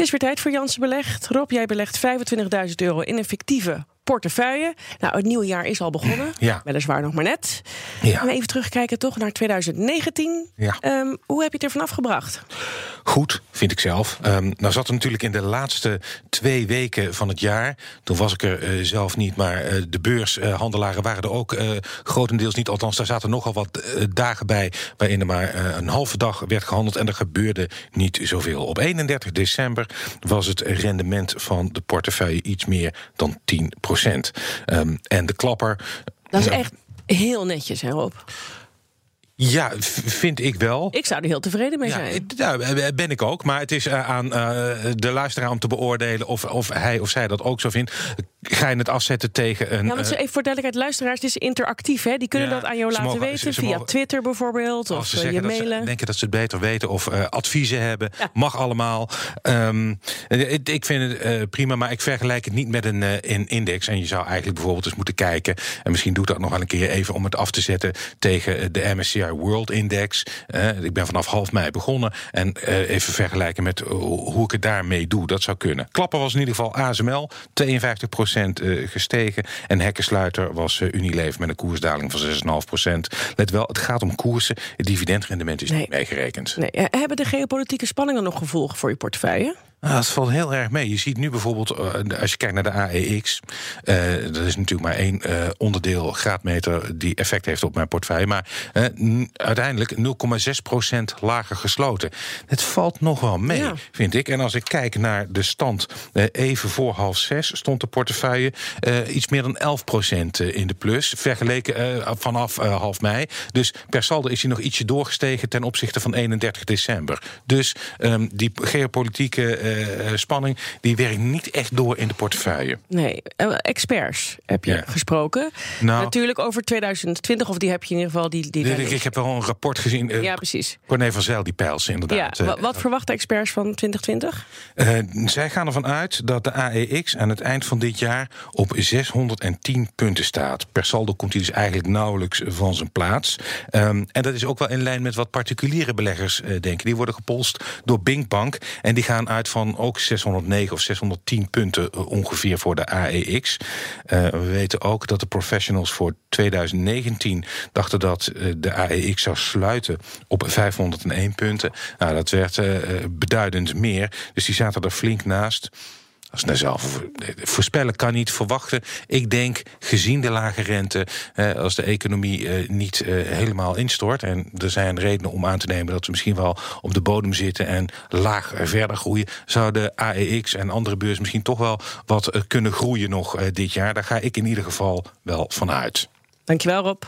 Het is weer tijd voor Jansen Belegd. Rob, jij belegt 25.000 euro in een fictieve portefeuille. Nou, het nieuwe jaar is al begonnen. Ja. Weliswaar nog maar net. Ja. En even terugkijken toch naar 2019. Ja. Ehm, hoe heb je het er vanaf gebracht? Goed, vind ik zelf. Um, nou zat er natuurlijk in de laatste twee weken van het jaar. Toen was ik er uh, zelf niet, maar uh, de beurshandelaren waren er ook uh, grotendeels niet. Althans, daar zaten nogal wat dagen bij waarin er maar een halve dag werd gehandeld en er gebeurde niet zoveel. Op 31 december was het rendement van de portefeuille iets meer dan 10 procent. Um, en de klapper. Dat is echt heel netjes, hè Rob? Ja, vind ik wel. Ik zou er heel tevreden mee zijn. Ja, ben ik ook. Maar het is uh, aan uh, de luisteraar om te beoordelen of, of hij of zij dat ook zo vindt. Ga je het afzetten tegen een. Ja, want even voor duidelijkheid, luisteraars, het is interactief. Hè? Die kunnen ja, dat aan jou laten mogen, weten. ze, ze via mogen, Twitter bijvoorbeeld. Of ze je mailen. Ze denken dat ze het beter weten. Of uh, adviezen hebben. Ja. Mag allemaal. Um, ik vind het prima, maar ik vergelijk het niet met een, index. En je zou eigenlijk bijvoorbeeld eens moeten kijken. En misschien doe ik dat nog wel een keer even om het af te zetten tegen de MSCI World Index. Ik ben vanaf half mei begonnen. En even vergelijken met hoe ik het daarmee doe. Dat zou kunnen. Klapper was in ieder geval ASML, 52% gestegen. En Hekkensluiter was Unilever met een koersdaling van 6,5%. Let wel, het gaat om koersen. Het dividendrendement is nee. niet meegerekend. Nee. Hebben de geopolitieke spanningen nog gevolgen voor je portefeuille? Nou, dat valt heel erg mee. Je ziet nu bijvoorbeeld, uh, als je kijkt naar de AEX, uh, dat is natuurlijk maar één uh, onderdeel graadmeter die effect heeft op mijn portefeuille, maar uiteindelijk 0,6% lager gesloten. Het valt nog wel mee, ja. vind ik. En als ik kijk naar de stand even voor half zes, stond de portefeuille iets meer dan 11% in de plus, vergeleken vanaf half mei. Dus per saldo is hij nog ietsje doorgestegen ten opzichte van 31 december. Dus um, die geopolitieke spanning, die werkt niet echt door in de portefeuille. Nee, uh, experts heb je ja. gesproken. Nou, Natuurlijk over 2020, of die heb je in ieder geval. Die, die ik, ik heb wel een rapport gezien. Uh, ja, precies. Corné van Zijl, die pijls inderdaad. Ja, wat verwachten experts van 2020? zij gaan ervan uit dat de AEX aan het eind van dit jaar op 610 punten staat. Per saldo komt hij dus eigenlijk nauwelijks van zijn plaats. Um, en dat is ook wel in lijn met wat particuliere beleggers denken. Die worden gepolst door Binkbank en die gaan uit van ook 609 of 610 punten ongeveer voor de AEX. Uh, we weten ook dat de professionals voor 2019 dachten dat uh, de AEX zou sluiten op 501 punten. Nou, dat werd beduidend meer. Dus die zaten er flink naast. Als nou zelf voorspellen kan niet verwachten. Ik denk, gezien de lage rente, eh, als de economie eh, niet eh, helemaal instort. en er zijn redenen om aan te nemen dat we misschien wel op de bodem zitten. en laag verder groeien. zou de AEX en andere beurzen misschien toch wel wat kunnen groeien nog dit jaar. Daar ga ik in ieder geval wel van uit. Dankjewel, Rob.